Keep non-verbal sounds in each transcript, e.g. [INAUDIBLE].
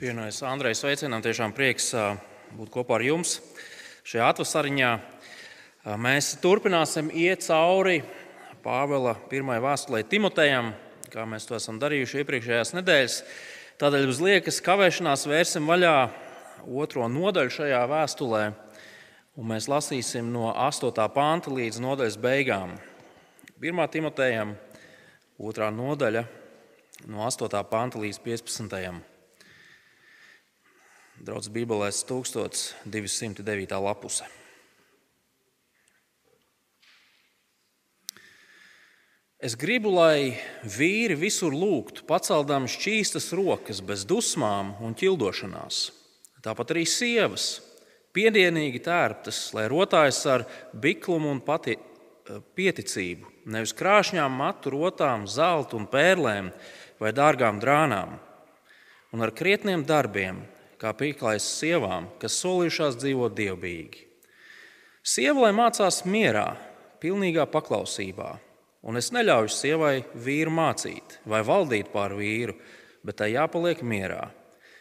Pienājas Andrejs sveicinām, tiešām prieks būt kopā ar jums šajā atvasariņā. Mēs turpināsim iet cauri Pāvela pirmajai vēstulē Timotejam, kā mēs to esam darījuši iepriekšējās nedēļas. Tādēļ uz liekas kavēšanās vērsim vaļā otro nodaļu šajā vēstulē, un mēs lasīsim no 8. panta līdz nodaļas beigām. 1. Timotejam, 2. nodaļa, no 8. panta līdz 15. Draudzes Bībelēs 1209. lapuse. Es gribu, lai vīri visur lūgtu, paceldami šķīstas rokas, bez dusmām un ķildošanās. Tāpat arī sievas, piedienīgi tērptas, lai rotājas ar biklumu un pati, pieticību, nevis krāšņām matu rotām, zelta un pērlēm vai dārgām drānām, un ar krietniem darbiem, kā pieklājas sievām, kas solījušās dzīvot dievbijīgi. Sieva lai mācās mierā, pilnīgā paklausībā, un es neļauju sievai vīru mācīt vai valdīt pār vīru, bet tai jāpaliek mierā.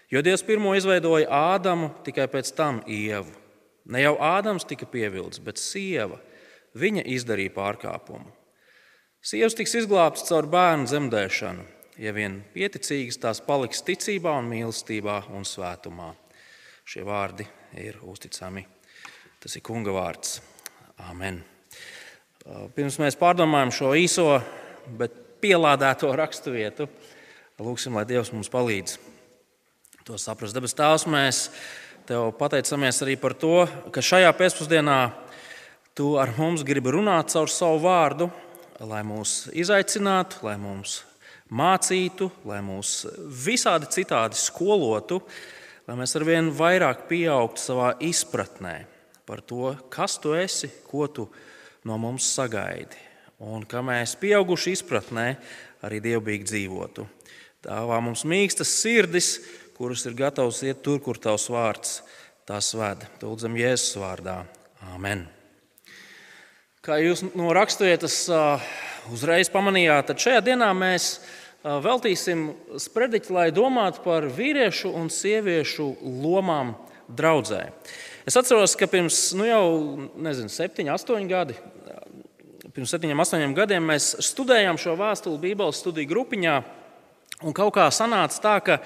Jo Dievs pirmo izveidoja Ādamu, tikai pēc tam Ievu. Ne jau Ādams tika pievilcis, bet sieva. Viņa izdarīja pārkāpumu. Sievas tiks izglābtas caur bērnu dzemdēšanu, ja vien pieticīgas tās paliks ticībā, un mīlestībā un svētumā. Šie vārdi ir uzticami. Tas ir kunga vārds. Amen. Pirms mēs pārdomājam šo īso, bet pielādēto raksturvietu, lūgsim, lai Dievs mums palīdz to saprast. Debes Tēvs, mēs Tev pateicamies arī par to, ka šajā pēcpusdienā Tu ar mums gribi runāt caur savu vārdu, lai mūs izaicinātu, lai mums mācītu, lai mūs visādi citādi skolotu, lai mēs arvien vairāk pieaugtu savā izpratnē par to, kas tu esi, ko tu no mums sagaidi. Un ka mēs, pieauguši izpratnē, arī dievbijīgi dzīvotu. Tēvā mums mīkstas sirdis, kuras ir gatavs iet tur, kur tavs vārds tās ved. Lūdzam, Jēzus vārdā. Amen. Kā jūs no raksturietas uzreiz pamanījāt, tad šajā dienā mēs veltīsim sprediķi, lai domātu par vīriešu un sieviešu lomām draudzē. Es atceros, ka pirms nu jau nezinu, septiņi, astoņi gadi, pirms septiņiem, astoņiem gadiem mēs studējām šo vēstuli Bībeles studiju grupiņā. Un kaut kā sanāca tā, ka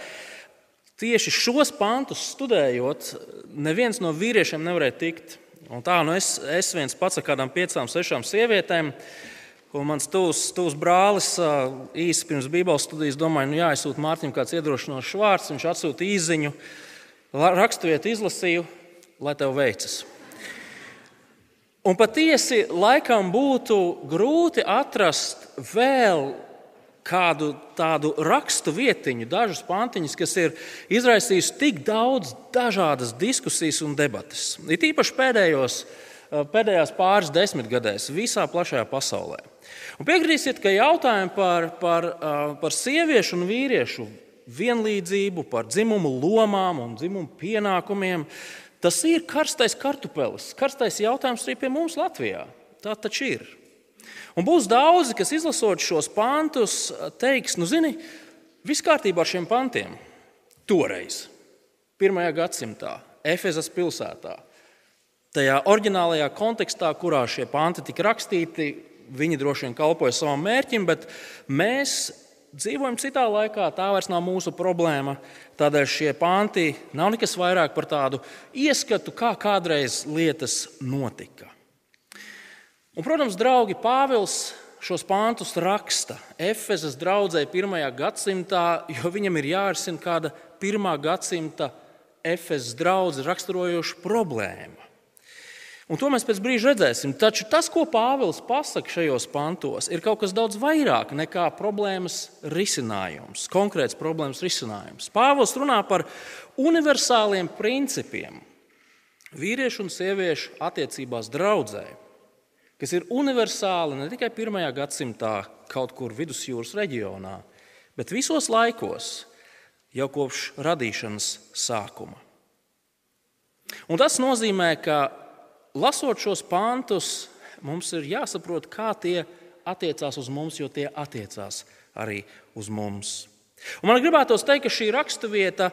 tieši šos pantus studējot, neviens no vīriešiem nevarēja tikt. Un tā nu es, es viens pats ar kādām piecām, sešām sievietēm Un mans tuvs, tuvs brālis īsi pirms Bībeles studijas domāja, nu jāizsūta Mārtiņam kāds iedrošinošs vārds. Viņš atsūta īziņu, raksturvietu izlasīju, lai tev veicas. Un patiesi laikam būtu grūti atrast vēl kādu tādu rakstu vietiņu, dažus pantiņus, kas ir izraisījusi tik daudz dažādas diskusijas un debatas. Ir īpaši pēdējos, pēdējās pāris desmitgadēs visā plašajā pasaulē. Un piekritīsiet, ka jautājumi par, par, par sieviešu un vīriešu vienlīdzību, par dzimumu lomām un dzimumu pienākumiem, tas ir karstais kartupelis. Karstais jautājums arī pie mums Latvijā. Tā taču ir. Un būs daudzi, kas izlasot šos pantus, teiks, nu, zini, viss kārtībā ar šiem pantiem. Toreiz, pirmajā gadsimtā, Efezas pilsētā, tajā oriģinālajā kontekstā, kurā šie panti tika rakstīti, viņi droši vien kalpoja savam mērķim, bet mēs dzīvojam citā laikā, tā vairs nav mūsu problēma. Tādēļ šie panti nav nekas vairāk par tādu ieskatu, kā kādreiz lietas notika. Un, protams, draugi Pāvils šos pāntus raksta Efezas draugai pirmajā gadsimtā, jo viņam ir jārisina kāda pirmā gadsimta Efezas drauga raksturojoša problēma. Un to mēs pēc brīža redzēsim. Taču tas, ko Pāvils pasaka šajos pantos, ir kaut kas daudz vairāk nekā problēmas risinājums, konkrēts problēmas risinājums. Pāvils runā par universāliem principiem vīriešu un sieviešu attiecībās draudzē, kas ir universāli ne tikai pirmajā gadsimtā, kaut kur vidusjūras reģionā, bet visos laikos, jau kopš radīšanas sākuma. Un tas nozīmē, ka lasot šos pantus, mums ir jāsaprot, kā tie attiecās uz mums, jo tie attiecās arī uz mums. Un man gribētos teikt, ka šī raksturvieta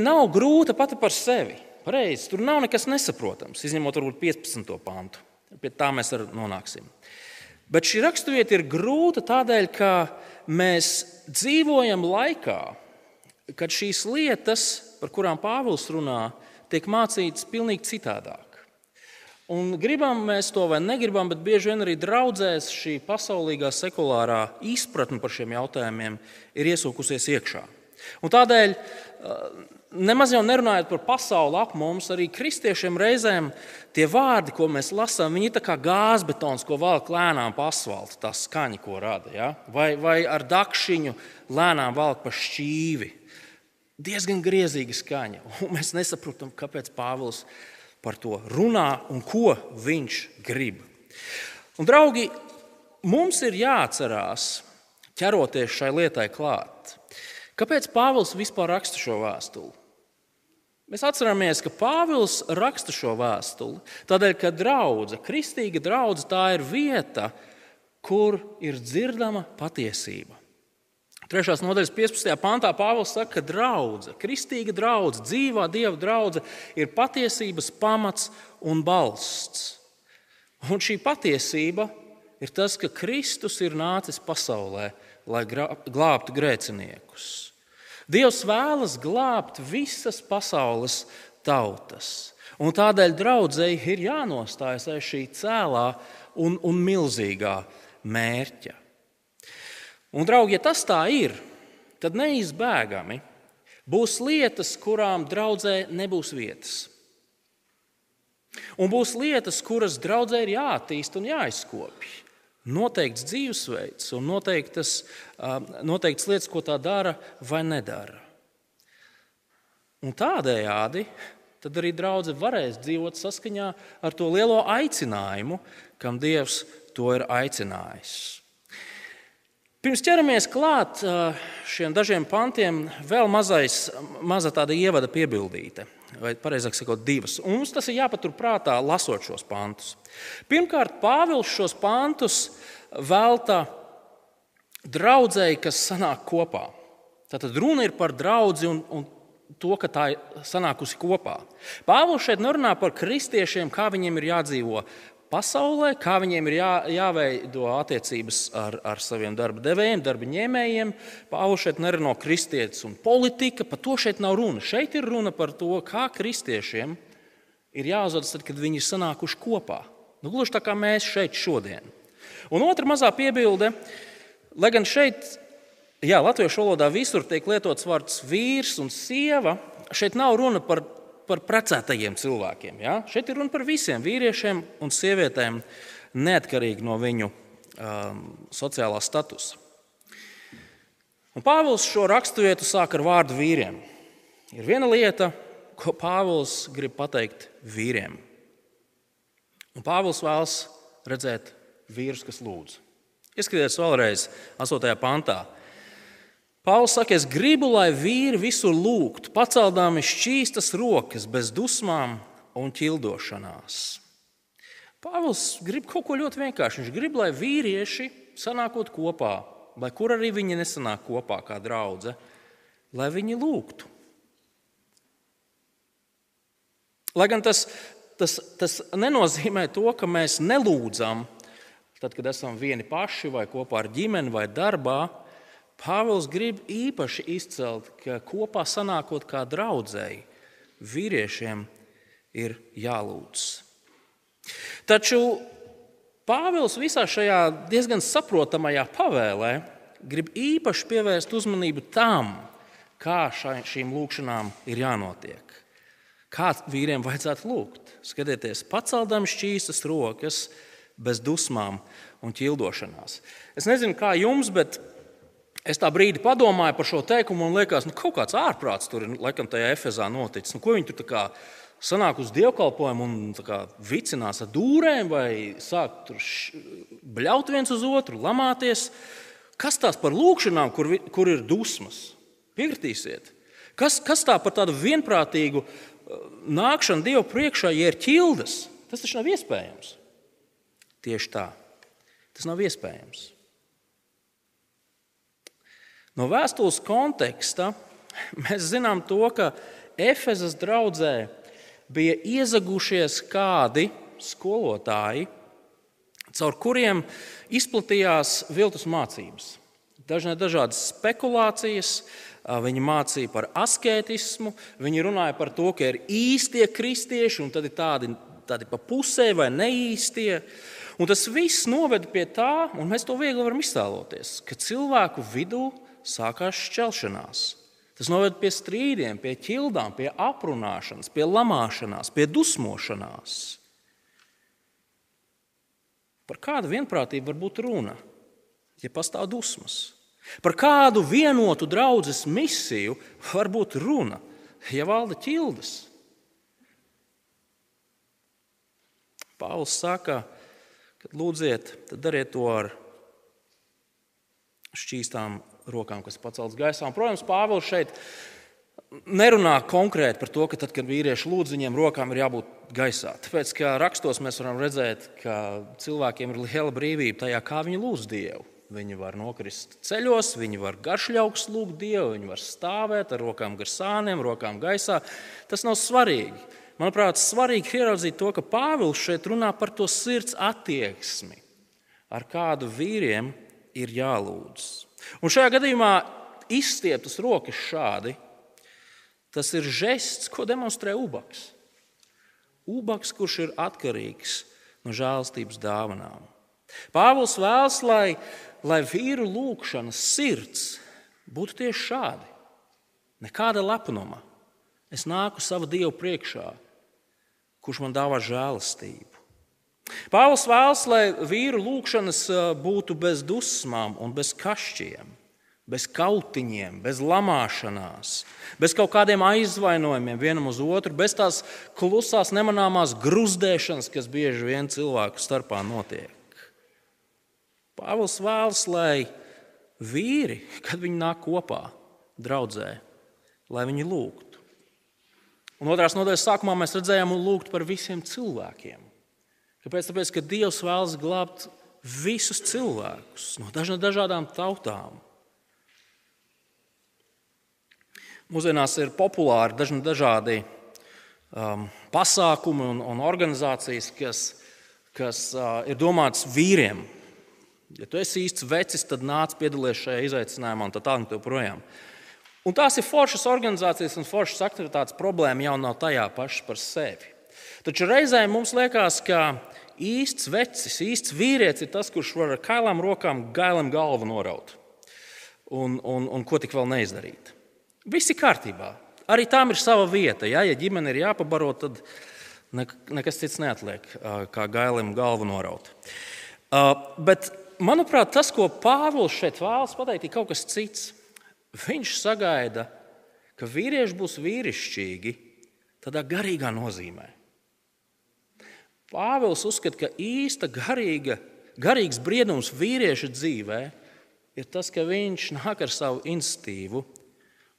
nav grūta pati par sevi. Pareizi, tur nav nekas nesaprotams, izņemot varbūt 15. pantu. Pie tā mēs arī nonāksim. Bet šī raksturvieta ir grūta tādēļ, ka mēs dzīvojam laikā, kad šīs lietas, par kurām Pāvils runā, tiek mācītas pavisam citādāk. Un gribam mēs to vai negribam, bet bieži vien arī draudzēs šī pasaulīgā sekulārā izpratne par šiem jautājumiem ir iesūkusies iekšā. Un tādēļ, nemaz jau nerunājot par pasauli ap mums, arī kristiešiem reizēm tie vārdi, ko mēs lasām, viņi ir kā gāzbetons, ko velk lēnām pa asfaltam, tā skaņa, ko rada. Ja? Vai, vai ar dakšiņu lēnām velk pa šķīvi. Diezgan griezīga skaņa. [LAUGHS] Un mēs nesaprotam, kāpēc Pāvils par to runā un ko viņš grib. Un, draugi, mums ir jāatcerās, ķeroties šai lietai klāt, kāpēc Pāvils vispār raksta šo vēstuli. Mēs atceramies, ka Pāvils raksta šo vēstuli tādēļ, ka draudzene, kristīga draudzene, tā ir vieta, kur ir dzirdama patiesība. Trešās nodaļas 15. pantā Pāvils saka, ka draudzene, kristīga draudzene, dzīvā dieva draudzene ir patiesības pamats un balsts. Un šī patiesība ir tas, ka Kristus ir nācis pasaulē, lai glābtu grēciniekus. Dievs vēlas glābt visas pasaules tautas. Un tādēļ draudzēji ir jānostājas aiz šī cēlā un, un milzīgā mērķa. Un, draugi, ja tas tā ir, tad neizbēgami būs lietas, kurām draudzē nebūs vietas. Un būs lietas, kuras draudzē ir jāattīst un jāizkopj noteikts dzīvesveids un noteiktas, noteiktas lietas, ko tā dara vai nedara. Un tādējādi arī draudzene varēs dzīvot saskaņā ar to lielo aicinājumu, kam Dievs to ir aicinājis. Pirms ķeramies klāt šiem dažiem pantiem, vēl mazais, maza tāda ievada piebildīte vai precīzāk sakot, divas. Un mums tas ir jāpaturprātā, lasot šos pantus. Pirmkārt, Pāvils šos pantus velta draudzēji, kas sanāk kopā. Tātad runa ir par draugu un, un to, ka tā ir sanākusi kopā. Pāvils šeit nerunā par kristiešiem, kā viņiem ir jādzīvo pasaulē, kā viņiem ir jā, jāveido attiecības ar, ar saviem darba devējiem, darba ņēmējiem. Pāvils šeit nerunā kristietis un politika, par to šeit nav runa. Šeit ir runa par to, kā kristiešiem ir jāuzvedas kad viņi ir sanākuši kopā. Nu, gluži tā kā mēs šeit šodien. Un otra mazā piebilde, lai gan šeit, jā, latviešu valodā visur tiek lietots vārds vīrs un sieva, šeit nav runa par par precētajiem cilvēkiem. Ja? Šeit ir runa par visiem vīriešiem un sievietēm, neatkarīgi no viņu um, sociālā statusa. Un Pāvils šo raksturvietu sāk ar vārdu vīriem. Ir viena lieta, ko Pāvils grib pateikt vīriem. Un Pāvils vēlas redzēt vīrus, kas lūdz. Ieskatieties vēlreiz 8. pantā. Pāvils saka, es gribu, lai vīri visur lūgtu, paceldami šķīstas rokas, bez dusmām un ķildošanās. Pāvils grib kaut ko ļoti vienkāršu. Viņš grib, lai vīrieši sanākot kopā, lai kur arī viņi nesanāk kopā kā draugi, lai viņi lūgtu. Lai gan tas, tas, tas nenozīmē to, ka mēs nelūdzam, tad, kad esam vieni paši vai kopā ar ģimeni vai darbā, Pāvils grib īpaši izcelt, ka kopā sanākot kā draudzēji, vīriešiem ir jālūdz. Taču Pāvils visā šajā diezgan saprotamajā pavēlē grib īpaši pievērst uzmanību tam, kā šai, šīm lūkšanām ir jānotiek. Kā vīriem vajadzētu lūgt? Skatieties, paceldam šķīstas rokas bez dusmām un ķildošanās. Es nezinu, kā jums, bet Es tā brīdi padomāju par šo teikumu, un liekas, nu, kaut kāds ārprāts tur ir laikam tajā efezā noticis. Nu, ko viņi tur sanāk uz dievkalpojumu un kā, vicinās ar dūrēm, vai sāk tur bļaut viens uz otru, lamāties. Kas tās par lūkšanām, kur, kur ir dusmas? Piekritīsiet. Kas, kas tā par tādu vienprātīgu uh, nākšanu Dievu priekšā, ja ir ķildes? Tas taču nav iespējams. Tieši tā. Tas nav iespējams. No vēstules konteksta Mēs zinām to, ka Efezas draudzē bija iezagušies kādi skolotāji, caur kuriem izplatījās viltus mācības. Dažādas spekulācijas, viņi mācīja par asketismu, viņi runāja par to, ka ir īstie kristieši un tad ir tādi, tādi pa pusē vai neīstie. Un tas viss noveda pie tā, un mēs to viegli varam iztēloties, ka cilvēku vidū sākās šķelšanās. Tas noved pie strīdiem, pie ķildām, pie aprunāšanas, pie lamāšanās, pie dusmošanās. Par kādu vienprātību var būt runa, ja pastāv dusmas? Par kādu vienotu draudzes misiju var būt runa, ja valda ķildes? Pāvils saka, kad lūdziet, tad dariet to ar šķīstām rokām, kas paceltas gaisā. Un, protams, Pāvils šeit nerunā konkrēti par to, ka tad, kad vīrieši lūdz, viņiem rokām ir jābūt gaisā. Tāpēc, ka rakstos mēs varam redzēt, ka cilvēkiem ir liela brīvība tajā, kā viņi lūdz Dievu. Viņi var nokrist ceļos, viņi var garšļauks lūgt Dievu, viņi var stāvēt ar rokām gar sāniem, rokām gaisā. Tas nav svarīgi. Manuprāt, svarīgi ieraudzīt to, ka Pāvils šeit runā par to sirds attieksmi, ar kādu vīriem ir jālūdz. Un šajā gadījumā izstieptas rokas šādi. Tas ir žests, ko demonstrē ubaks. Ubaks, kurš ir atkarīgs no žēlstības dāvanām. Pāvils vēlas, lai, lai vīru lūkšanas sirds būtu tieši šādi. Nekāda lepnuma. Es nāku savu Dievu priekšā, kurš man dāvā žēlastību. Pāvils vēlas, lai vīru lūkšanas būtu bez dusmām un bez kašķiem, bez kautiņiem, bez lamāšanās, bez kaut kādiem aizvainojumiem vienam uz otru, bez tās klusās, nemanāmās gruzdēšanas, kas bieži vien cilvēku starpā notiek. Pāvils vēlas, lai vīri, kad viņi nāk kopā, draudzē, lai viņi lūgtu. Un otrās nodaļas sākumā mēs redzējām, lūgt par visiem cilvēkiem. Kāpēc? Tāpēc, ka Dievs vēlas glābt visus cilvēkus no dažādām tautām. Mūsdienās ir populāri dažādi um, pasākumi un, un organizācijas, kas, kas uh, ir domātas vīriem. Ja tu esi īsts vecis, tad nāc piedalīties šajā izaicinājumā un tā tālāk. Tā un tās ir foršas organizācijas un foršas aktivitātes. Problēma jau nav tajā pašā par sevi. Taču reizēm mums liekas, ka īsts vecis, īsts vīrietis ir tas, kurš var ar kailām rokām gailam galvu noraut. Un, un, un ko tik vēl neizdarīt. Viss ir kārtībā. Arī tām ir sava vieta. Ja, ja ģimene ir jāpabaro, tad nekas cits neatliek, kā gailim galvu noraut. Bet, manuprāt, tas, ko Pāvils šeit vēlas pateikt, ir kaut kas cits. Viņš sagaida, ka vīrieši būs vīrišķīgi tādā garīgā nozīmē. Pāvils uzskata, ka īsta garīga, garīgs briedums vīrieša dzīvē ir tas, ka viņš nāk ar savu institīvu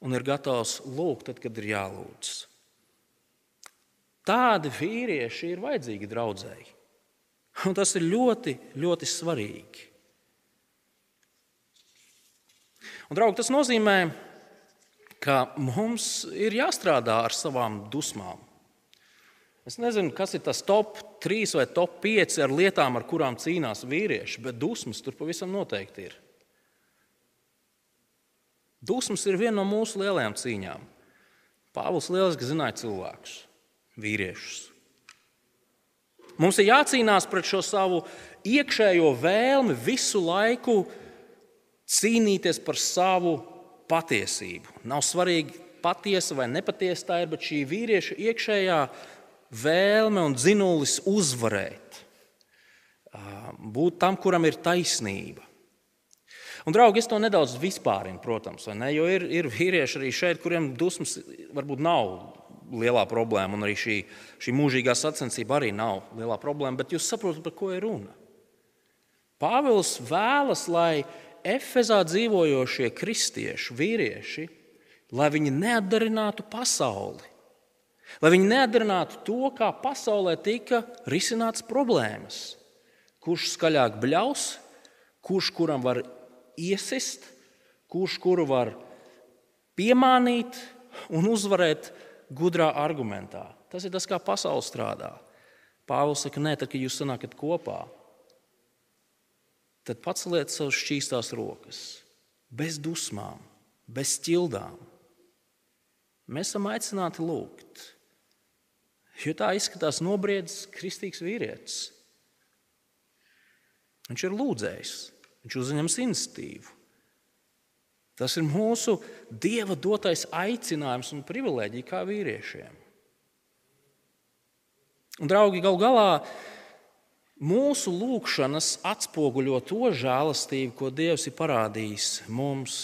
un ir gatavs lūgt, tad, kad ir jālūdz. Tādi vīrieši ir vajadzīgi draudzēji. Un tas ir ļoti, ļoti svarīgi. Un, draugi, tas nozīmē, ka mums ir jāstrādā ar savām dusmām. Es nezinu, kas ir tas top 3 vai top 5 ar lietām, ar kurām cīnās vīrieši, bet dusmas tur pavisam noteikti ir. Dusmas ir viena no mūsu lielajām cīņām. Pāvils lieliski zināja cilvēkus, vīriešus. Mums ir jācīnās pret šo savu iekšējo vēlmi visu laiku cīnīties par savu patiesību. Nav svarīgi, patiesa vai nepatiesa tā ir, bet šī vīrieša iekšējā vēlme un dzinulis uzvarēt, būt tam, kuram ir taisnība. Un, draugi, es to nedaudz vispārinu, protams, jo ir, ir vīrieši arī šeit, kuriem dusmas varbūt nav lielā problēma, un arī šī, šī mūžīgā sacensība arī nav lielā problēma, bet jūs saprotat, par ko ir runa. Pāvils vēlas, lai Efezā dzīvojošie kristieši, vīrieši, lai viņi neatdarinātu pasauli, Lai viņi neatdarinātu to, kā pasaulē tika risināts problēmas. Kurš skaļāk bļaus, kurš kuram var iesist, kurš kuru var piemānīt un uzvarēt gudrā argumentā. Tas ir tas, kā pasaule strādā. Pāvils saka, nē, tad, kad jūs sanākat kopā, tad paceliet savus šķīstās rokas, bez dusmām, bez ķildām. Mēs esam aicināti lūgt, jo tā izskatās nobriedzis kristīgs vīrietis. Viņš ir lūdzējs, viņš uzņems institīvu. Tas ir mūsu Dieva dotais aicinājums un privilēģija kā vīriešiem. Un, draugi, gal galā mūsu lūgšanas atspoguļo to žēlastību, ko Dievs ir parādījis mums,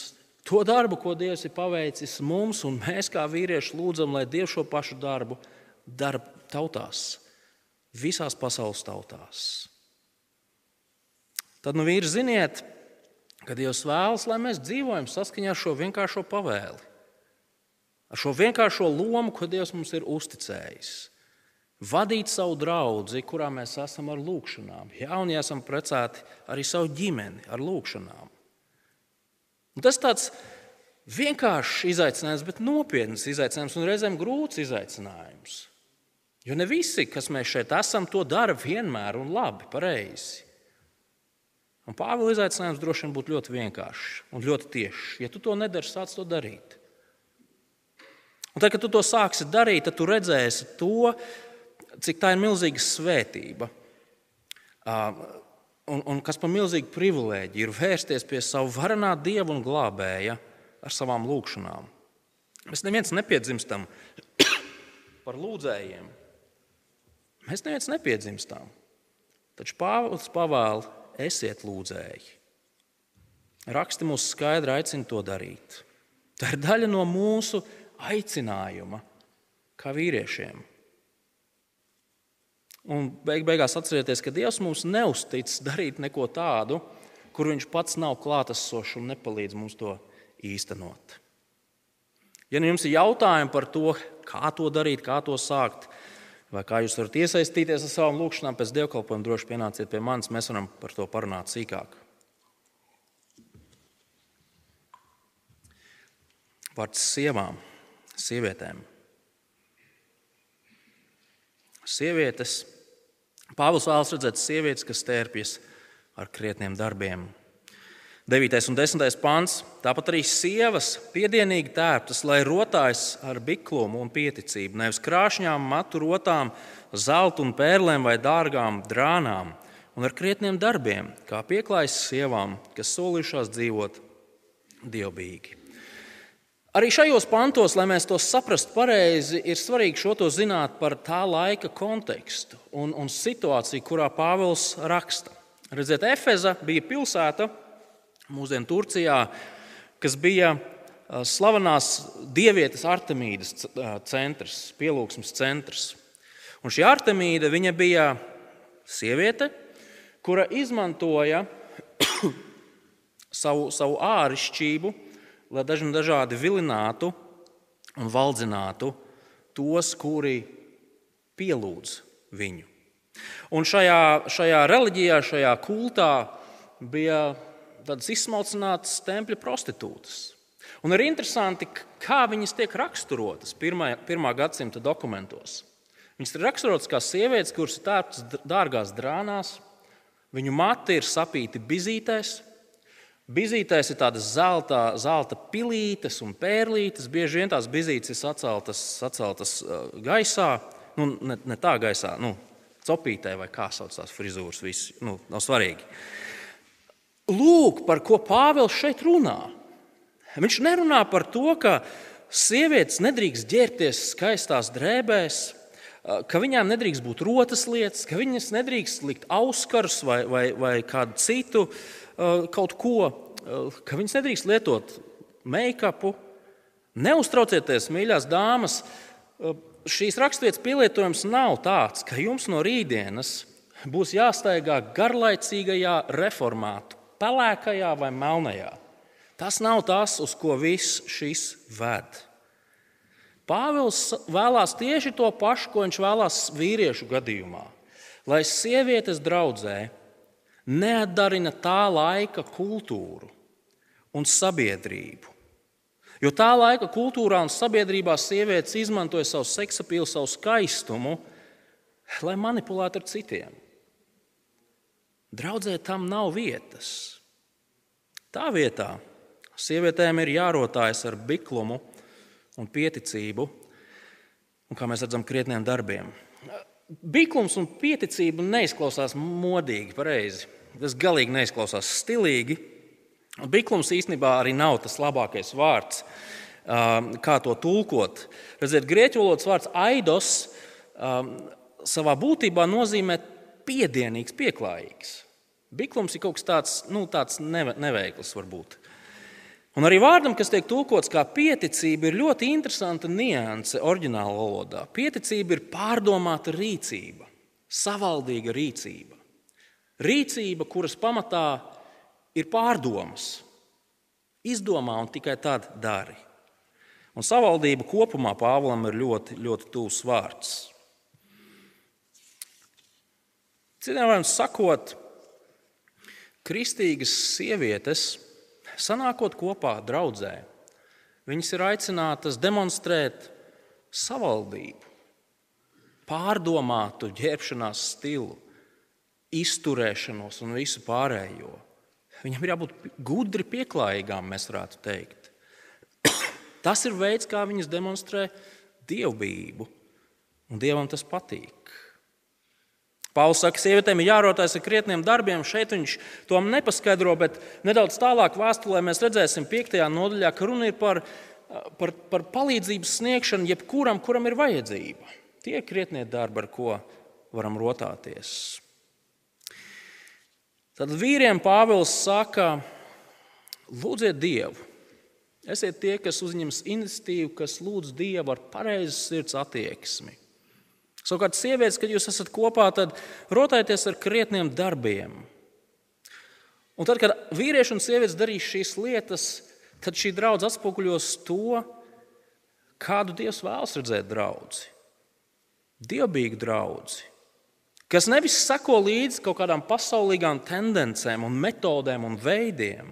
to darbu, ko Dievs ir paveicis mums, un mēs kā vīrieši lūdzam, lai Dievs šo pašu darbu dara tautās, visās pasaules tautās. Tad, nu, vīri, ziniet, ka Dievs vēlas, lai mēs dzīvojam saskaņā ar šo vienkāršo pavēli, ar šo vienkāršo lomu, ko Dievs mums ir uzticējis. Vadīt savu draugu, kurā mēs esam ar lūgšanām. Jā, un ja esam precēti arī savu ģimeni ar lūgšanām. Un tas tāds vienkāršs izaicinājums, bet nopietns izaicinājums un reizēm grūts izaicinājums. Jo ne visi, kas mēs šeit esam, to dara vienmēr un labi, pareizi. Un Pāvila izaicinājums droši vien būtu ļoti vienkāršs un ļoti tiešs. Ja tu to nedari, sāc to darīt. Un tad, kad tu to sāksi darīt, tad tu redzēsi to, cik tā ir milzīga svētība. Un, un kas par milzīgu privilēģiju ir vērsties pie savu varenā dieva un glābēja ar savām lūgšanām. Mēs neviens nepiedzimstam [COUGHS] par lūdzējiem. Mēs neviens nepiedzimstam. Taču Pāvils pavēla esiet lūdzēji. Raksti mūs skaidri aicina to darīt. Tā ir daļa no mūsu aicinājuma, kā vīriešiem. Un beig beigās atcerieties, ka Dievs mums neuztic darīt neko tādu, kur Viņš pats nav klātesošs un nepalīdz mums to īstenot. Ja nu jums ir jautājumi par to, kā to darīt, kā to sākt, vai kā jūs varat iesaistīties ar savām lūkšanām pēc dievkalpojuma, droši pienāciet pie manis, mēs varam par to parunāt sīkāk. Vārds sievām, sievietēm. Sievietes, Pāvils vēlas redzēt sievietes, kas tērpjas ar krietniem darbiem, 9. un 10. pāns. Tāpat arī sievas piedienīgi tērptas, lai rotājas ar biklumu un pieticību, nevis krāšņām, matu rotām, zelta un pērlēm vai dārgām drānām, un ar krietniem darbiem, kā pieklājas sievām, kas solījušās dzīvot dievbijīgi. Arī šajos pantos, lai mēs to saprastu pareizi, ir svarīgi šo to zināt par tā laika kontekstu un, un situāciju, kurā Pāvils raksta. Redziet, Efeza bija pilsēta, mūsdienu Turcijā, kas bija slavenās dievietes Artemīdas centrs, pielūgsmes centrs. Un šī Artemīda bija sieviete, kura izmantoja [COUGHS] savu, savu āršķirību, lai dažni dažādi vilinātu un valdzinātu tos, kuri pielūdz viņu. Un šajā, šajā reliģijā, šajā kultā bija tādas izsmalcinātas tempļa prostitūtas. Un ir interesanti, kā viņas tiek raksturotas pirmā, pirmā gadsimta dokumentos. Viņas ir raksturotas kā sievietes, kuras ir tērptas dārgās drānās, viņu mati ir sapīti bizītēs. Bizītēs ir tādas zelta, zelta pilītes un pērlītes. Bieži vien tās bizītes ir saceltas, saceltas uh, gaisā, nu, ne, ne tā gaisā, nu, copītē vai kā sauc tās frizūras. Viss nu, nav svarīgi. Lūk, par ko Pāvils šeit runā. Viņš nerunā par to, ka sievietes nedrīkst ģērbties skaistās drēbēs, ka viņām nedrīkst būt rotas lietas, ka viņas nedrīkst likt auskarus vai, vai, vai kādu citu kaut ko, ka viņas nedrīkst lietot make-upu. Neuztraucieties, mīļās dāmas, šīs raksturvietas pielietojums nav tāds, ka jums no rītdienas būs jāstaigā garlaicīgajā reformātu pelēkajā vai melnajā. Tas nav tas, uz ko viss šis ved. Pāvils vēlās tieši to pašu, ko viņš vēlās vīriešu gadījumā. Lai sievietes draudzē neatdarina tā laika kultūru un sabiedrību. Jo tā laika kultūrā un sabiedrībā sievietes izmantoja savu seksapilu, savu skaistumu, lai manipulētu ar citiem. Draudzē tam nav vietas. Tā vietā sievietēm ir jārotājas ar biklumu un pieticību, un, kā mēs redzam, krietniem darbiem. Biklums un pieticība neizklausās modīgi, pareizi. Tas galīgi neizklausās stilīgi. Biklums īstenībā arī nav tas labākais vārds, um, kā to tulkot. Redziet, grieķu valodas vārds aidos um, savā būtībā nozīmē piedienīgs, pieklājīgs. Biklums ir kaut kas tāds, nu, tāds neveikls, varbūt. Un arī vārdam, kas tiek tulkots kā pieticība, ir ļoti interesanta nianse oriģinālā valodā. Pieticība ir pārdomāta rīcība, savaldīga rīcība. Rīcība, kuras pamatā ir pārdomas, izdomā un tikai tad dari. Un savaldība kopumā Pāvlam ir ļoti, ļoti tuvs vārds. Citiem vārdiem sakot, kristīgas sievietes sanākot kopā draudzē, viņas ir aicinātas demonstrēt savaldību, pārdomātu ģērbšanās stilu, izturēšanos un visu pārējo. Viņam ir jābūt gudri pieklājīgām, mēs varētu teikt. [CLEARS THROAT] Tas ir veids, kā viņas demonstrē dievbijību, un dievam tas patīk. Pāvils saka, ka sievietēm ir jārotājas ar krietniem darbiem. Šeit viņš to nepaskaidro, bet nedaudz tālāk vēstulē mēs redzēsim, 5. nodaļā, ka runa ir par, par, par palīdzības sniegšanu jebkuram, kuram ir vajadzība. Tie ir krietnie darbi, ar ko varam rotāties. Tad vīriem Pāvils saka, lūdziet Dievu. Esiet tie, kas uzņems iniciatīvu, kas lūdz Dievu ar pareizu sirds attieksmi. Savukārt, sievietes, kad jūs esat kopā, tad rotājieties ar krietniem darbiem. Un tad, kad vīrieši un sievietes darīs šīs lietas, tad šī draudzene atspoguļos to, kādu Dievs vēlas redzēt draugu. Dievbijīgu draugu, kas nevis seko līdzi kaut kādām pasaulīgām tendencēm, un metodēm un veidiem,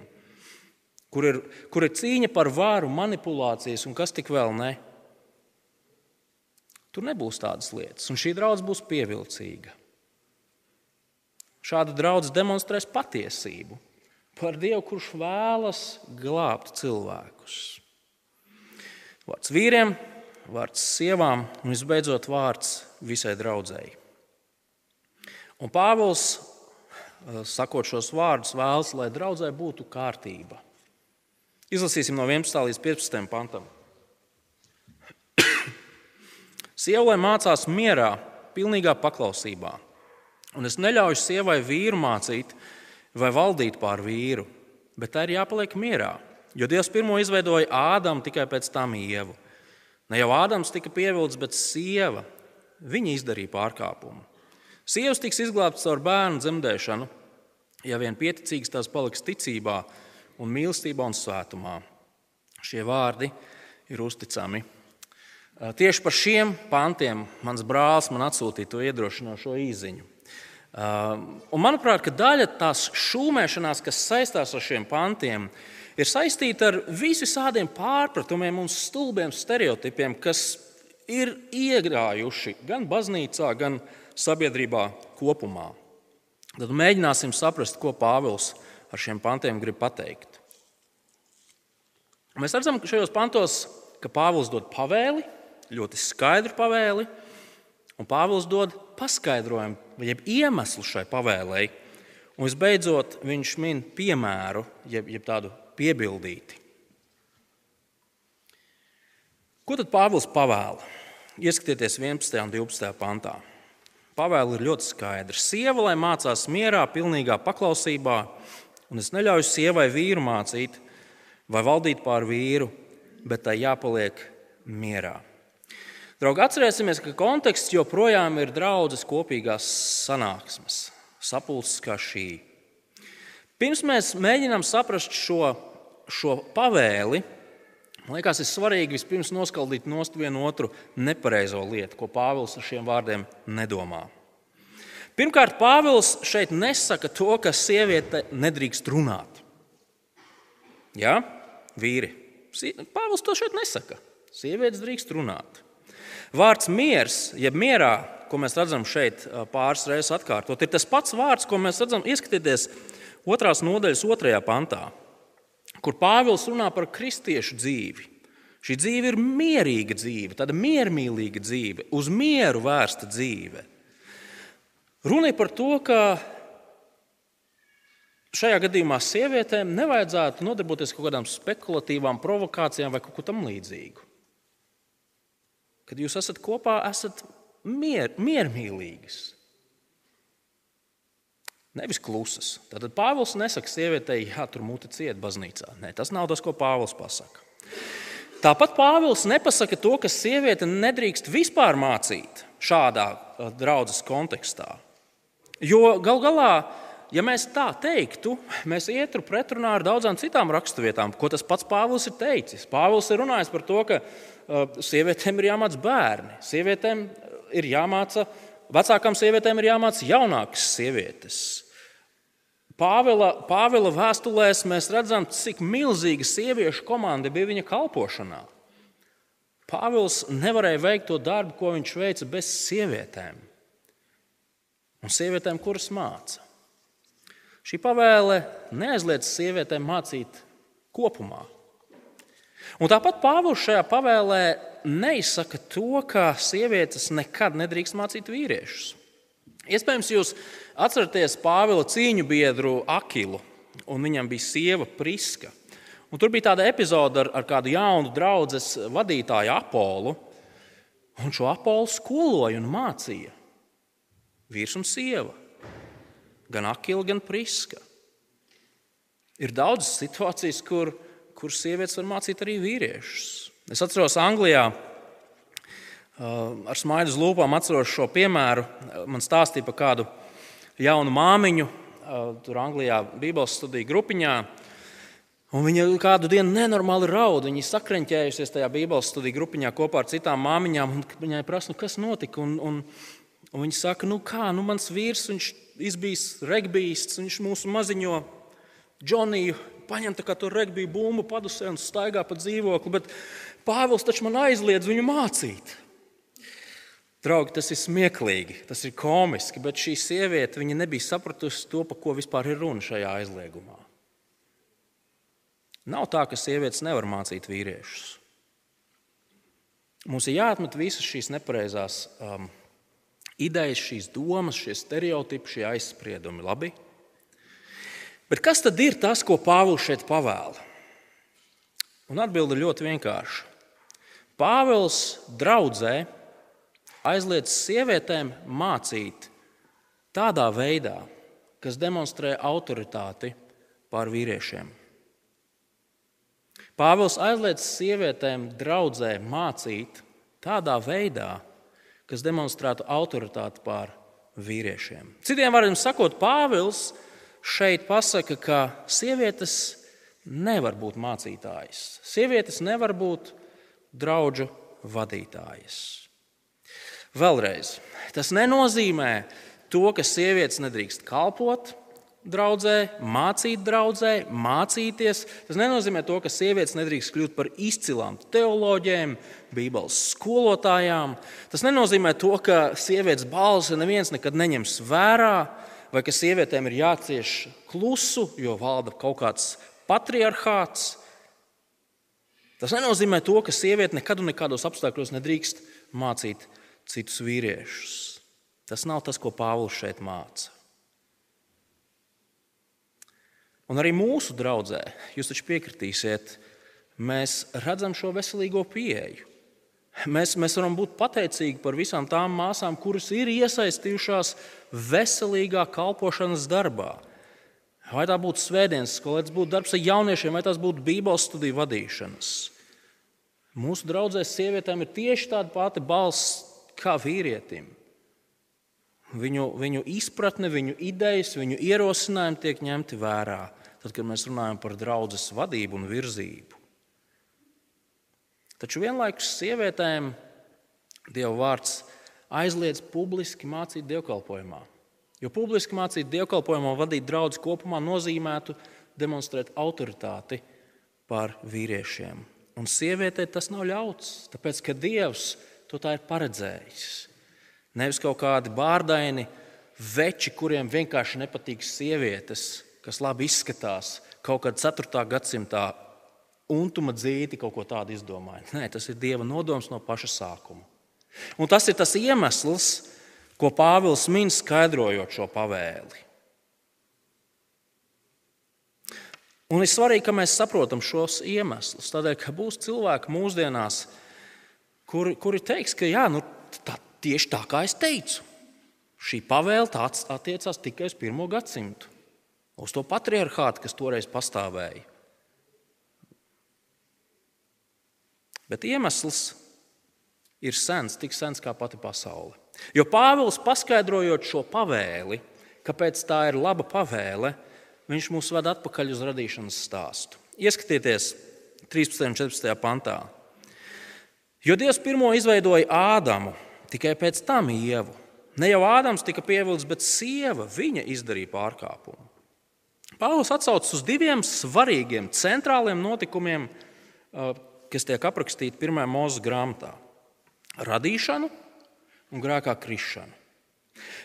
kur ir, kur ir cīņa par vāru, manipulācijas un kas tik vēl ne. Tur nebūs tādas lietas, un šī draudzene būs pievilcīga. Šāda draudzene demonstrēs patiesību par Dievu, kurš vēlas glābt cilvēkus. Vārds vīriem, vārds sievām un visbeidzot vārds visai draudzēji. Un Pāvils, eh, sakot šos vārdus, vēlas, lai draudzē būtu kārtība. Izlasīsim no 11. līdz 15. pantam. Sievai mācās mierā, pilnīgā paklausībā. Un es neļauju sievai vīru mācīt vai valdīt pār vīru, bet tā ir jāpaliek mierā. Jo Dievs pirmo izveidoja Ādamu, tikai pēc tam ievu. Ne jau Ādams tika pievilcis, bet sieva. Viņa izdarīja pārkāpumu. Sievas tiks izglābtas caur bērnu dzemdēšanu, ja vien pieticīgs tās paliks ticībā, un mīlestībā un svētumā. Šie vārdi ir uzticami. Tieši par šiem pantiem mans brālis man atsūtīja to iedrošinošo īziņu. Un manuprāt, daļa tās šūmēšanās, kas saistās ar šiem pantiem, ir saistīta ar visādiem pārpratumiem un stulbiem stereotipiem, kas ir iegrājuši gan baznīcā, gan sabiedrībā kopumā. Tad mēģināsim saprast, ko Pāvils ar šiem pantiem grib pateikt. Mēs redzam, ka šajos pantos ka Pāvils dod pavēli ļoti skaidru pavēli, un Pāvils dod paskaidrojumu, jeb iemeslu šai pavēlei. Un visbeidzot, viņš min piemēru, jeb, jeb tādu piebildīti. Ko tad Pāvils pavēla? Ieskatieties 11. un 12. pantā. Pavēle ir ļoti skaidra. Sieva, lai mācās mierā, pilnīgā paklausībā, un es neļauju sievai vīru mācīt vai valdīt pār vīru, bet tai jāpaliek mierā. Draugi, atcerēsimies, ka konteksts joprojām ir draudzes kopīgās sanāksmes, sapulces kā šī. Pirms mēs mēģinām saprast šo, šo pavēli, man liekas, ir svarīgi vispirms noskaldīt nost vienu otru nepareizo lietu, ko Pāvils ar šiem vārdiem nedomā. Pirmkārt, Pāvils šeit nesaka to, ka sieviete nedrīkst runāt. Jā, vīri, Pāvils to šeit nesaka. Sievietes drīkst runāt. Vārds miers, jeb mierā, ko mēs redzam šeit pāris reizes atkārtot, ir tas pats vārds, ko mēs redzam, ieskatieties otrās nodaļas otrajā pantā, kur Pāvils runā par kristiešu dzīvi. Šī dzīve ir mierīga dzīve, tāda miermīlīga dzīve, uz mieru vērsta dzīve. Runa ir par to, ka šajā gadījumā sievietēm nevajadzētu nodarboties kaut kādām spekulatīvām provokācijām vai kaut ko tamlīdzīgu. Kad jūs esat kopā, esat mier, miermīlīgas. Nevis klusas. Tad Pāvils nesaka sievietei, jā, tur mūte cieta baznīcā. Nē, tas nav tas, ko Pāvils pasaka. Tāpat Pāvils nepasaka to, ka sieviete nedrīkst vispār mācīt šādā uh, draudzes kontekstā. Jo gal galā, ja mēs tā teiktu, mēs ietu pretrunā ar daudzām citām raksturvietām, ko tas pats Pāvils ir teicis. Pāvils ir runājis par to, ka uh, sievietēm ir jāmāca bērni, sievietēm ir jāmāca, vecākām sievietēm ir jāmāca jaunākas sievietes. Pāvela, Pāvela vēstulēs mēs redzam, cik milzīga sieviešu komanda bija viņa kalpošanā. Pāvils nevarēja veikt to darbu, ko viņš veica bez sievietēm. Un sievietēm, kuras māca. Šī pavēle neaizliedz sievietēm mācīt kopumā. Un tāpat Pāvils šajā pavēlē neizsaka to, ka sievietes nekad nedrīkst mācīt vīriešus. Iespējams, jūs atceraties Pāvila cīņu biedru Akilu, un viņam bija sieva Priska. Un tur bija tāda epizode ar, ar kādu jaunu draugu vadītāju Apolu. Un šo Apolu skoloja un mācīja vīrs un sieva. Gan Akila, gan Priska. Ir daudzas situācijas, kur, kur sievietes var mācīt arī vīriešus. Es atceros, Anglijā ar smaidu uz lūpām atceros šo piemēru. Man stāstīja par kādu jaunu māmiņu, tur Anglijā, Bībeles studiju grupiņā. Un viņa kādu dienu nenormāli raud. Viņa sakrenķējusies tajā Bībeles studiju grupiņā kopā ar citām māmiņām. Viņai prasa, nu, kas notika. Un, un, un viņa saka, nu kā, nu, mans vīrs, viņš izbijis regbijs, viņš mūsu maziņo Džoniju paņem to regbiju bumbu padusē un staigā pa dzīvokli. Bet Pāvils taču man aizliedz viņu mācīt. Draugi, tas ir smieklīgi, tas ir komiski, bet šī sieviete nebija sapratusi to, par ko vispār ir runa šajā aizliegumā. Nav tā, ka sievietes nevar mācīt vīriešus. Mums ir jāatmet visas šīs nepareizās um, idejas, šīs domas, šie stereotipi, šie aizspriedumi. Labi? Bet kas tad ir tas, ko Pāvils šeit pavēla? Un atbilde ļoti vienkārša. Pāvils draudzē aizliedz sievietēm mācīt tādā veidā, kas demonstrē autoritāti pār vīriešiem. Pāvils aizliedz sievietēm draudzē mācīt tādā veidā, kas demonstrētu autoritāti pār vīriešiem. Citiem vārdiem sakot, Pāvils šeit pasaka, ka sievietes nevar būt mācītājas. Sievietes nevar būt draugu vadītājas. Vēlreiz, tas nenozīmē to, ka sievietes nedrīkst kalpot draudzē, mācīt draudzē, mācīties. Tas nenozīmē to, ka sievietes nedrīkst kļūt par izcilām teoloģiem, Bībeles skolotājām. Tas nenozīmē to, ka sievietes balsi neviens nekad neņems vērā, vai ka sievietēm ir jācieš klusu, jo valda kaut kāds patriarchāts. Tas nenozīmē to, ka sieviete nekad un nekādos apstākļos nedrīkst mācīt citus vīriešus. Tas nav tas, ko Pāvils šeit māca. Un arī mūsu draudzē, jūs taču piekritīsiet, mēs redzam šo veselīgo pieeju. Mēs, mēs varam būt pateicīgi par visām tām māsām, kuras ir iesaistījušās veselīgā kalpošanas darbā. Vai tā būtu svētdienas skola, vai tas būtu darbs ar jauniešiem, vai tas būtu Bībeles studiju vadīšanas. Mūsu draudzēs sievietēm ir tieši tāda pati balss kā vīrietim. Viņu, viņu izpratne, viņu idejas, viņu ierosinājumi tiek ņemti vērā, tad, kad mēs runājam par draudzes vadību un virzību. Taču vienlaikus sievietēm Dieva vārds aizliedz publiski mācīt dievkalpojumā. Jo publiski mācīt dievkalpojumā, vadīt draugu kopumā nozīmētu demonstrēt autoritāti pār vīriešiem. Un sievietei tas nav ļauts, tāpēc ka Dievs to tā ir paredzējis. Nevis kaut kādi bārdaini veči, kuriem vienkārši nepatīk sievietes, kas labi izskatās, kaut kādā 4. gadsimtā untuma dzīti kaut ko tādu izdomāja. Nē, tas ir Dieva nodoms no paša sākuma. Un tas ir tas iemesls, ko Pāvils min skaidrojot šo pavēli. Un ir svarīgi, ka mēs saprotam šos iemeslus. Tādēļ, ka būs cilvēki mūsdienās, kuri, kuri teiks, ka jā, nu, tā, tieši tā kā es teicu, šī pavēle attiecās tikai uz pirmo gadsimtu, uz to patriarchātu, kas toreiz pastāvēja. Bet iemesls ir sens, tik sens kā pati pasaule. Jo Pāvils paskaidrojot šo pavēli, kāpēc tā ir laba pavēle, viņš mūs ved atpakaļ uz radīšanas stāstu. Ieskatieties 13. un 14. pantā. Jo Dievs pirmo izveidoja Ādamu, tikai pēc tam ievu. Ne jau Ādams tika pievilcis, bet sieva viņa izdarīja pārkāpumu. Pāvils atsaucas uz diviem svarīgiem, centrāliem notikumiem, kas tiek aprakstīti pirmajā mūža grāmatā - radīšanu un grēkā krišanu.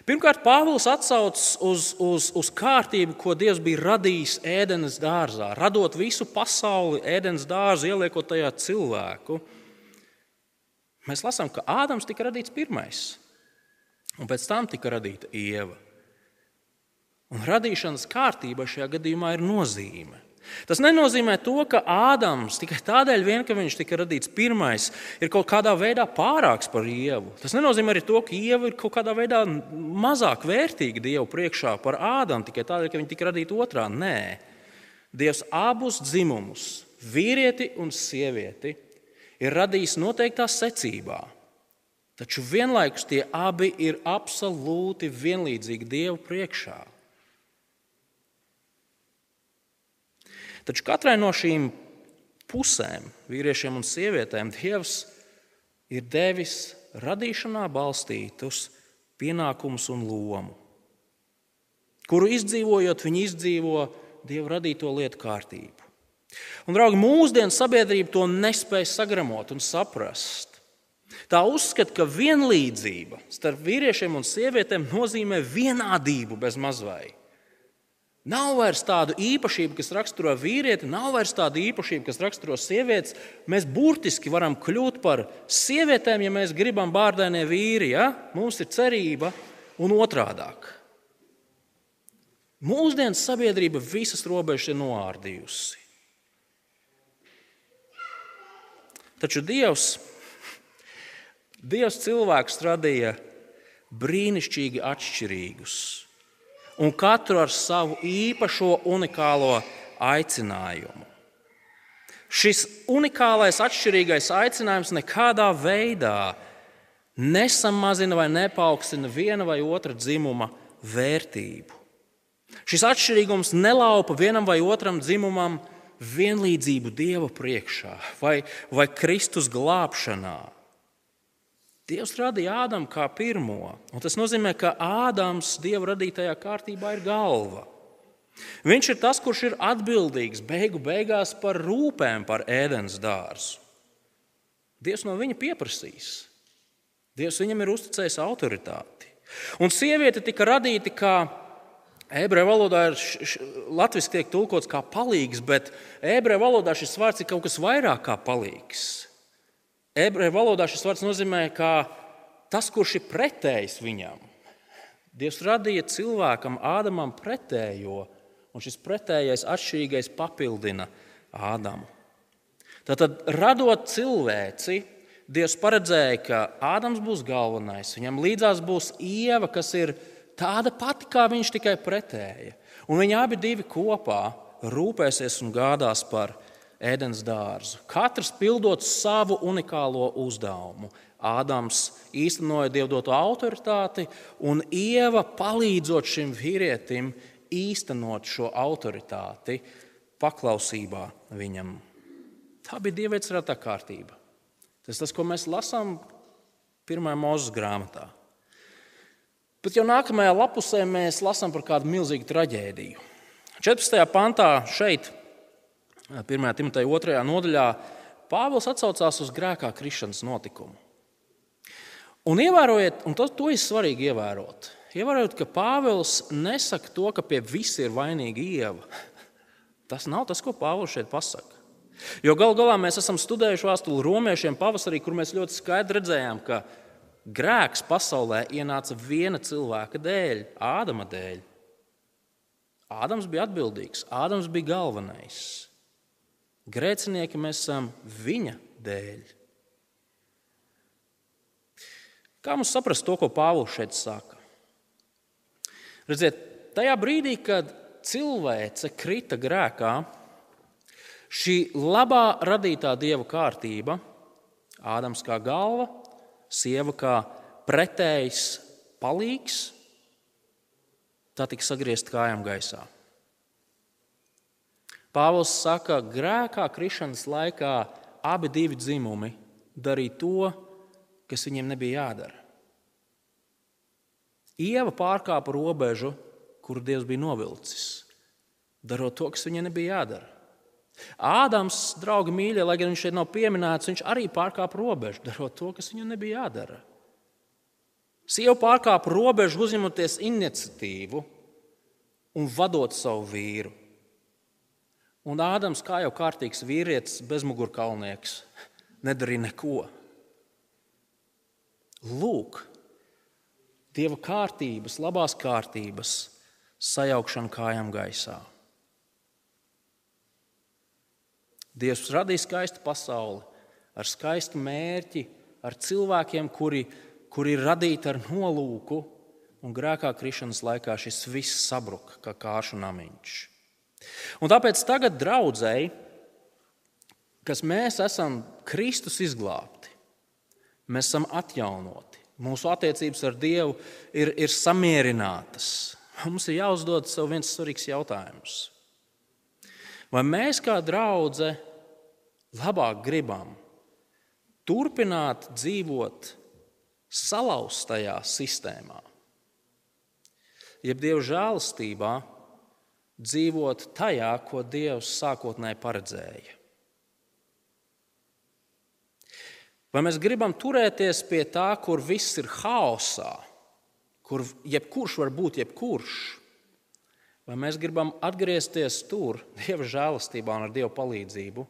Pirmkārt, Pāvils atsaucas uz, uz, uz kārtību, ko Dievs bija radījis ēdenes dārzā, radot visu pasauli, ēdenes dārzu, ieliekot tajā cilvēku. Mēs lasām, ka Ādams tika radīts pirmais, un pēc tam tika radīta Ieva. Un radīšanas kārtība šajā gadījumā ir nozīme. Tas nenozīmē to, ka Ādams tikai tādēļ, vien, ka viņš tika radīts pirmais, ir kaut kādā veidā pārāks par ievu. Tas nenozīmē arī to, ka ieva ir kaut kādā veidā mazāk vērtīga Dievu priekšā par Ādamu tikai tādēļ, ka viņa tika radīta otrā. Nē, Dievs abus dzimumus, vīrieti un sievieti, ir radījis noteiktā secībā. Taču vienlaikus tie abi ir absolūti vienlīdzīgi Dievu priekšā. Taču katrai no šīm pusēm, vīriešiem un sievietēm, Dievs ir devis radīšanā balstītus pienākumus un lomu, kuru izdzīvojot, viņi izdzīvo Dieva radīto lietu kārtību. Un, draugi, mūsdienu sabiedrība to nespēja sagramot un saprast. Tā uzskata, ka vienlīdzība starp vīriešiem un sievietēm nozīmē vienādību bez mazvai. Nav vairs tādu īpašību, kas raksturo vīrieti, nav vairs tādu īpašību, kas raksturo sievietes. Mēs burtiski varam kļūt par sievietēm, ja mēs gribam bārdainie vīri. Ja? Mums ir cerība un otrādāk. Mūsdienas sabiedrība visas robežas ir noārdījusi. Taču Dievs, Dievs cilvēkus radīja brīnišķīgi atšķirīgus un katru ar savu īpašo, unikālo aicinājumu. Šis unikālais, atšķirīgais aicinājums nekādā veidā nesamazina vai nepaukstina viena vai otra dzimuma vērtību. Šis atšķirīgums nelaupa vienam vai otram dzimumam vienlīdzību Dieva priekšā vai, vai Kristus glābšanā. Dievs radīja Ādamu kā pirmo. Tas nozīmē, ka Ādams Dieva radītajā kārtībā ir galva. Viņš ir tas, kurš ir atbildīgs beigu beigās par rūpēm par ēdienas dārzu. Dievs no viņa pieprasīs. Dievs viņam ir uzticējis autoritāti. Un sieviete tika radīta kā ebreju valodā, ir latviešu tiek tulkots kā palīgs, bet ebreju valodā šis vārds ir kaut kas vairāk kā palīgs. Ebreju valodā šis vārds nozīmē, ka tas, kurš ir pretējs viņam. Dievs radīja cilvēkam, Ādamam, pretējo, un šis pretējais atšķirīgais papildina Ādamu. Tātad, radot cilvēci, Dievs paredzēja, ka Ādams būs galvenais, viņam līdzās būs ieva, kas ir tāda pati kā viņš, tikai pretēja. Un viņi abi divi kopā rūpēsies un gādās par ēdienas dārzu. Katrs pildot savu unikālo uzdevumu. Ādams īstenoja dievdoto autoritāti, un Ieva palīdzot šim vīrietim īstenot šo autoritāti paklausībā viņam. Tā bija dievietes rata kārtība. Tas tas, ko mēs lasām pirmajā mūža grāmatā. Bet jau nākamajā lapusē mēs lasām par kādu milzīgu traģēdiju. 14. pantā šeit 1. Timoteja 2. nodaļā Pāvils atsaucās uz grēkā krišanas notikumu. Un ievērojiet, un to, to ir svarīgi ievērot. Ievērojot, ka Pāvils nesaka to, ka pie visi ir vainīga ieva. Tas nav tas, ko Pāvils šeit pasaka. Jo gal galā mēs esam studējuši vēstuli romiešiem pavasarī, kur mēs ļoti skaidri redzējām, ka grēks pasaulē ienāca viena cilvēka dēļ, Ādama dēļ. Ādams bija atbildīgs, Ādams bija galvenais. Grēcinieki mēs esam viņa dēļ. Kā mums saprast to, ko Pāvils šeit saka? Redziet, tajā brīdī, kad cilvēce krita grēkā, šī labā radītā dieva kārtība, Ādams kā galva, sieva kā pretējs palīgs, tā tika sagriezta kājām gaisā. Pāvils saka, ka grēkā krišanas laikā abi divi dzimumi darīja to, kas viņiem nebija jādara. Ieva pārkāpa robežu, kuru Dievs bija novilcis, darot to, kas viņai nebija jādara. Ādams, draugi mīļie, lai gan viņš šeit nav pieminēts, viņš arī pārkāpa robežu, darot to, kas viņam nebija jādara. Sieva pārkāpa robežu, uzņemoties iniciatīvu un vadot savu vīru. Un Ādams, kā jau kārtīgs vīrietis, bezmugurkaulnieks, nedarīja neko. Lūk, Dieva kārtības, labās kārtības sajaukšana kājām gaisā. Dievs radīja skaistu pasauli ar skaistu mērķi, ar cilvēkiem, kuri, kuri ir radīti ar nolūku, un grēkā krišanas laikā šis viss sabruka kā kāšu namiņš. Un tāpēc tagad, draudzēji, kas mēs esam Kristus izglābti, mēs esam atjaunoti. Mūsu attiecības ar Dievu ir, ir samierinātas. Mums ir jāuzdod sev viens svarīgs jautājums. Vai mēs kā draudzene labāk gribam turpināt dzīvot salauztajā sistēmā, jeb Dieva žēlastībā dzīvot tajā, ko Dievs sākotnēji paredzēja. Vai mēs gribam turēties pie tā, kur viss ir haosā, kur jebkurš var būt jebkurš, vai mēs gribam atgriezties tur, Dieva žēlastībā un ar Dieva palīdzību,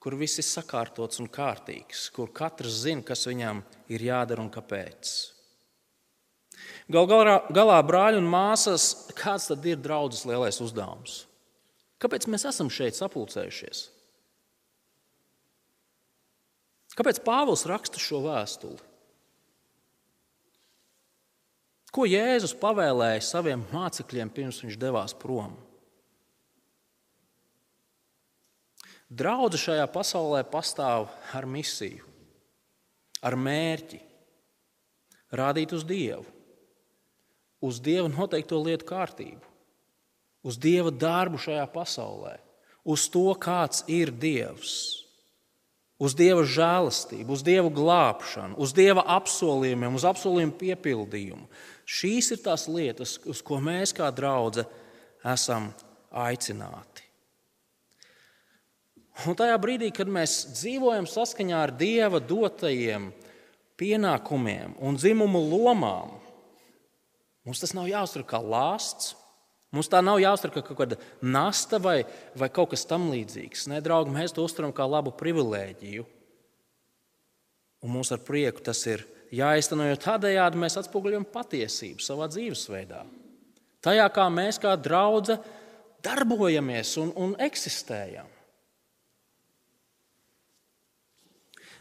kur viss ir sakārtots un kārtīgs, kur katrs zina, kas viņam ir jādara un kāpēc. Gal galā, galā brāļi un māsas, kāds tad ir draudzes lielais uzdevums? Kāpēc mēs esam šeit sapulcējušies? Kāpēc Pāvils raksta šo vēstuli? Ko Jēzus pavēlēja saviem mācekļiem pirms viņš devās prom? Draudze šajā pasaulē pastāv ar misiju, ar mērķi, rādīt uz Dievu uz Dieva noteikto lietu kārtību, uz Dieva darbu šajā pasaulē, uz to, kāds ir Dievs, uz Dieva žēlastību, uz Dieva glābšanu, uz Dieva apsolījumiem, uz apsolījumu piepildījumu. Šīs ir tās lietas, uz ko mēs kā draugi esam aicināti. Un tajā brīdī, kad mēs dzīvojam saskaņā ar Dieva dotajiem pienākumiem un dzimumu lomām, Mums tas nav jāuztver kā lāsts. Mums tā nav jāuztver kā kaut kāda nasta vai, vai kaut kas tamlīdzīgs. Nē, draugi, mēs to uztveram kā labu privilēģiju. Un mums ar prieku tas ir jāizteno, jo tādējādi mēs atspoguļojam patiesību savā dzīvesveidā. Tajā, kā mēs kā draugi darbojamies un, un eksistējam.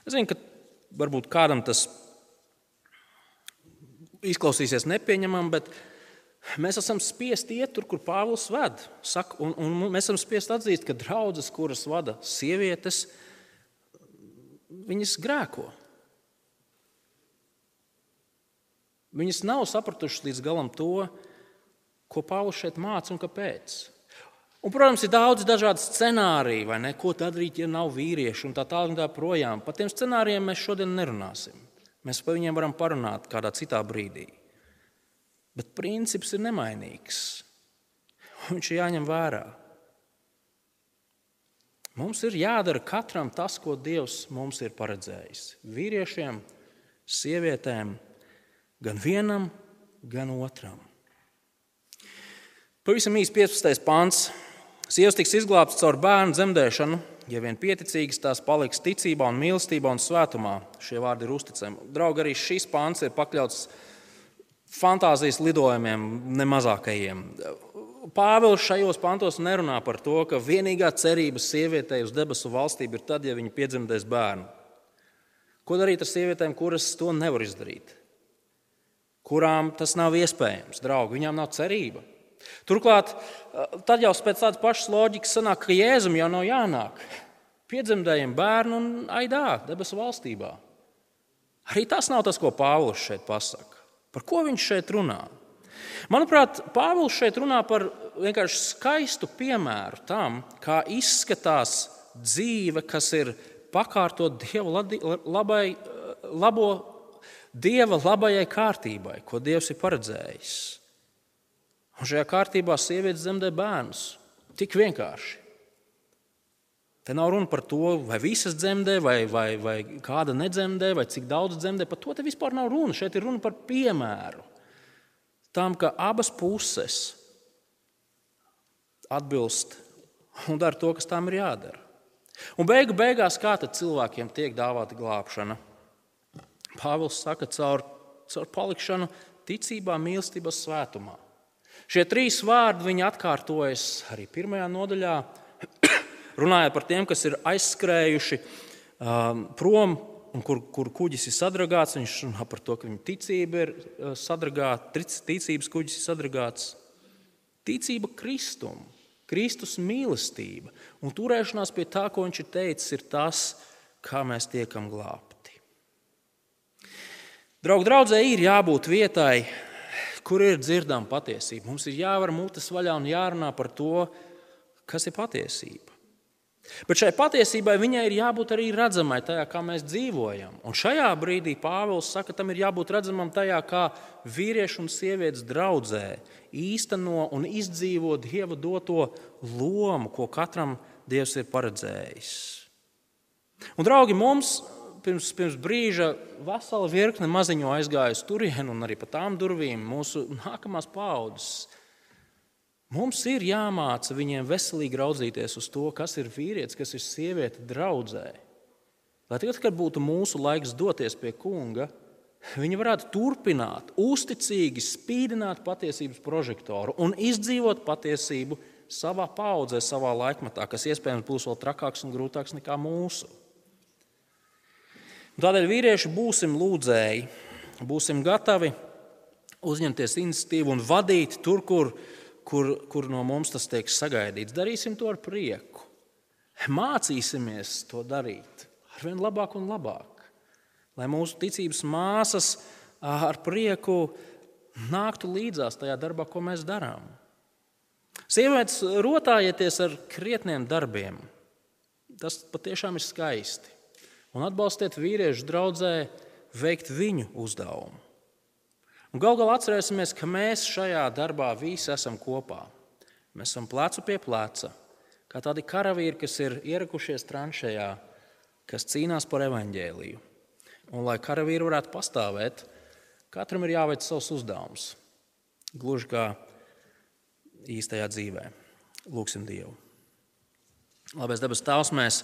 Es zinu, ka varbūt kādam tas izklausīsies nepieņemami, bet mēs esam spiesti iet tur, kur Pāvils ved. Saka, un, un mēs esam spiesti atzīt, ka draudzes, kuras vada sievietes, viņas grēko. Viņas nav sapratušas līdz galam to, ko Pāvils šeit māca un kāpēc. Un, protams, ir daudz dažādu scenāriju, vai ne? Ko tad darīt, ja nav vīrieši un tā tālāk. Tā projām. Par tiem scenārijiem mēs šodien nerunāsim. Mēs par viņiem varam parunāt kādā citā brīdī. Bet princips ir nemainīgs. Viņš ir jāņem vērā. Mums ir jādara katram tas, ko Dievs mums ir paredzējis. Vīriešiem, sievietēm, gan vienam, gan otram. Pavisam īsi 15. pāns. Sievas tiks izglābtas caur bērnu dzemdēšanu, ja vien pieticīgas tās paliks ticībā, un mīlestībā un svētumā. Šie vārdi ir uzticami. Draugi, arī šis pāns ir pakļauts fantāzijas lidojumiem, nemazākajiem. Pāvils šajos pantos nerunā par to, ka vienīgā cerība sievietei uz debesu valstību ir tad, ja viņa piedzemdēs bērnu. Ko darīt ar sievietēm, kuras to nevar izdarīt? Kurām tas nav iespējams, draugi, viņām nav cerība. Turklāt, tad jau pēc tādas pašas loģikas sanāk, ka Jēzum jau nav jānāk. Piedzemdējiem bērnu un aidā, debesu valstībā. Arī tas nav tas, ko Pāvils šeit pasaka. Par ko viņš šeit runā? Manuprāt, Pāvils šeit runā par vienkārši skaistu piemēru tam, kā izskatās dzīve, kas ir pakārtot Dieva labai, labo, Dieva labajai kārtībai, ko Dievs ir paredzējis. Un šajā kārtībā sievietes dzemdē bērnus. Tik vienkārši. Te nav runa par to, vai visas dzemdē, vai, vai, vai kāda nedzemdē, vai cik daudz dzemdē. Par to vispār nav runa. Šeit ir runa par piemēru tam, ka abas puses atbilst un dara to, kas tām ir jādara. Un beigu beigās, kā tad cilvēkiem tiek dāvāta glābšana? Pāvils saka, caur, caur palikšanu ticībā, mīlestībā, svētumā. Šie trīs vārdi viņi atkārtojas arī pirmajā nodaļā, [COUGHS] runājot par tiem, kas ir aizskrējuši um, prom un kur, kur kuģis ir sadragāts. Viņš runā par to, ka viņa ticība ir uh, sadragāta, ticības kuģis ir sadragāts. Ticība Kristum, Kristus mīlestība un turēšanās pie tā, ko viņš ir teicis, ir tas, kā mēs tiekam glābti. Draugi, draudzē ir jābūt vietai, kur ir dzirdama patiesība. Mums ir jāvar mutes vaļā un jārunā par to, kas ir patiesība. Bet šai patiesībai viņai ir jābūt arī redzamai tajā, kā mēs dzīvojam. Un šajā brīdī Pāvils saka, tam ir jābūt redzamam tajā, kā vīrieši un sievietes draudzē īsteno un izdzīvo Dieva doto lomu, ko katram Dievs ir paredzējis. Un, draugi, mums pirms, pirms brīža vesela virkne maziņu aizgāja uz turieni un arī pa tām durvīm mūsu nākamās paudzes. Mums ir jāmāca viņiem veselīgi raudzīties uz to, kas ir vīrietis, kas ir sieviete draudzē. Lai tagad, kad būtu mūsu laiks doties pie kunga, viņi varētu turpināt, uzticīgi spīdināt patiesības prožektoru un izdzīvot patiesību savā paudzē, savā laikmatā, kas iespējams būs vēl trakāks un grūtāks nekā mūsu. Tādēļ vīrieši būsim lūdzēji, būsim gatavi uzņemties iniciatīvu un vadīt tur, kur, kur, kur no mums tas tiek sagaidīts. Darīsim to ar prieku. Mācīsimies to darīt ar vien labāk un labāk, lai mūsu ticības māsas ar prieku nāktu līdzās tajā darbā, ko mēs darām. Sievietes rotājieties ar krietniem darbiem. Tas patiešām ir skaisti un atbalstiet vīriešu draudzē veikt viņu uzdevumu. Galu galā atcerēsimies, ka mēs šajā darbā visi esam kopā. Mēs esam plecu pie pleca, kā tādi karavīri, kas ir ierakušies tranšējā, kas cīnās par evaņģēliju. Un, lai karavīri varētu pastāvēt, katram ir jāveic savs uzdevums. Gluži kā īstajā dzīvē. Lūksim Dievu. Labais debes Tēvs, mēs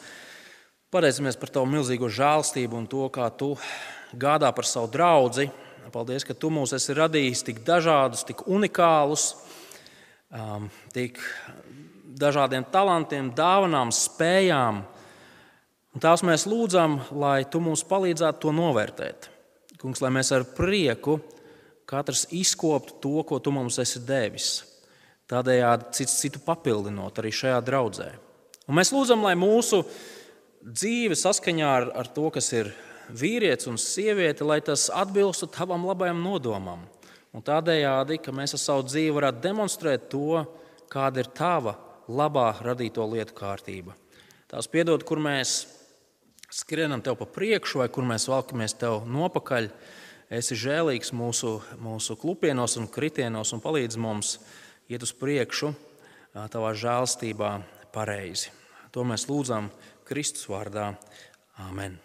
Pateicamies par tavu milzīgo žēlstību un to, kā tu gādā par savu draugu. Paldies, ka tu mūs esi radījis tik dažādus, tik unikālus, um, tik dažādiem talantiem, dāvanām, spējām. Un tās mēs lūdzam, lai tu mums palīdzētu to novērtēt. Kungs, lai mēs ar prieku katrs izkoptu to, ko tu mums esi devis. Tādējādi cits citu papildinot arī šajā draudzē. Un mēs lūdzam, lai mūsu dzīve saskaņā ar, ar to, kas ir vīrietis un sieviete, lai tas atbilstu tavam labajam nodomam. Un tādējādi, ka mēs ar savu dzīvi varētu demonstrēt to, kāda ir tava labā radīto lietu kārtība. Tās piedod, kur mēs skrienam tev pa priekšu, vai kur mēs valkamies tev nopakaļ. Esi žēlīgs mūsu, mūsu klupienos un kritienos un palīdz mums iet uz priekšu tavā žēlstībā pareizi. To mēs lūdzam Kristus vārdā. Āmen!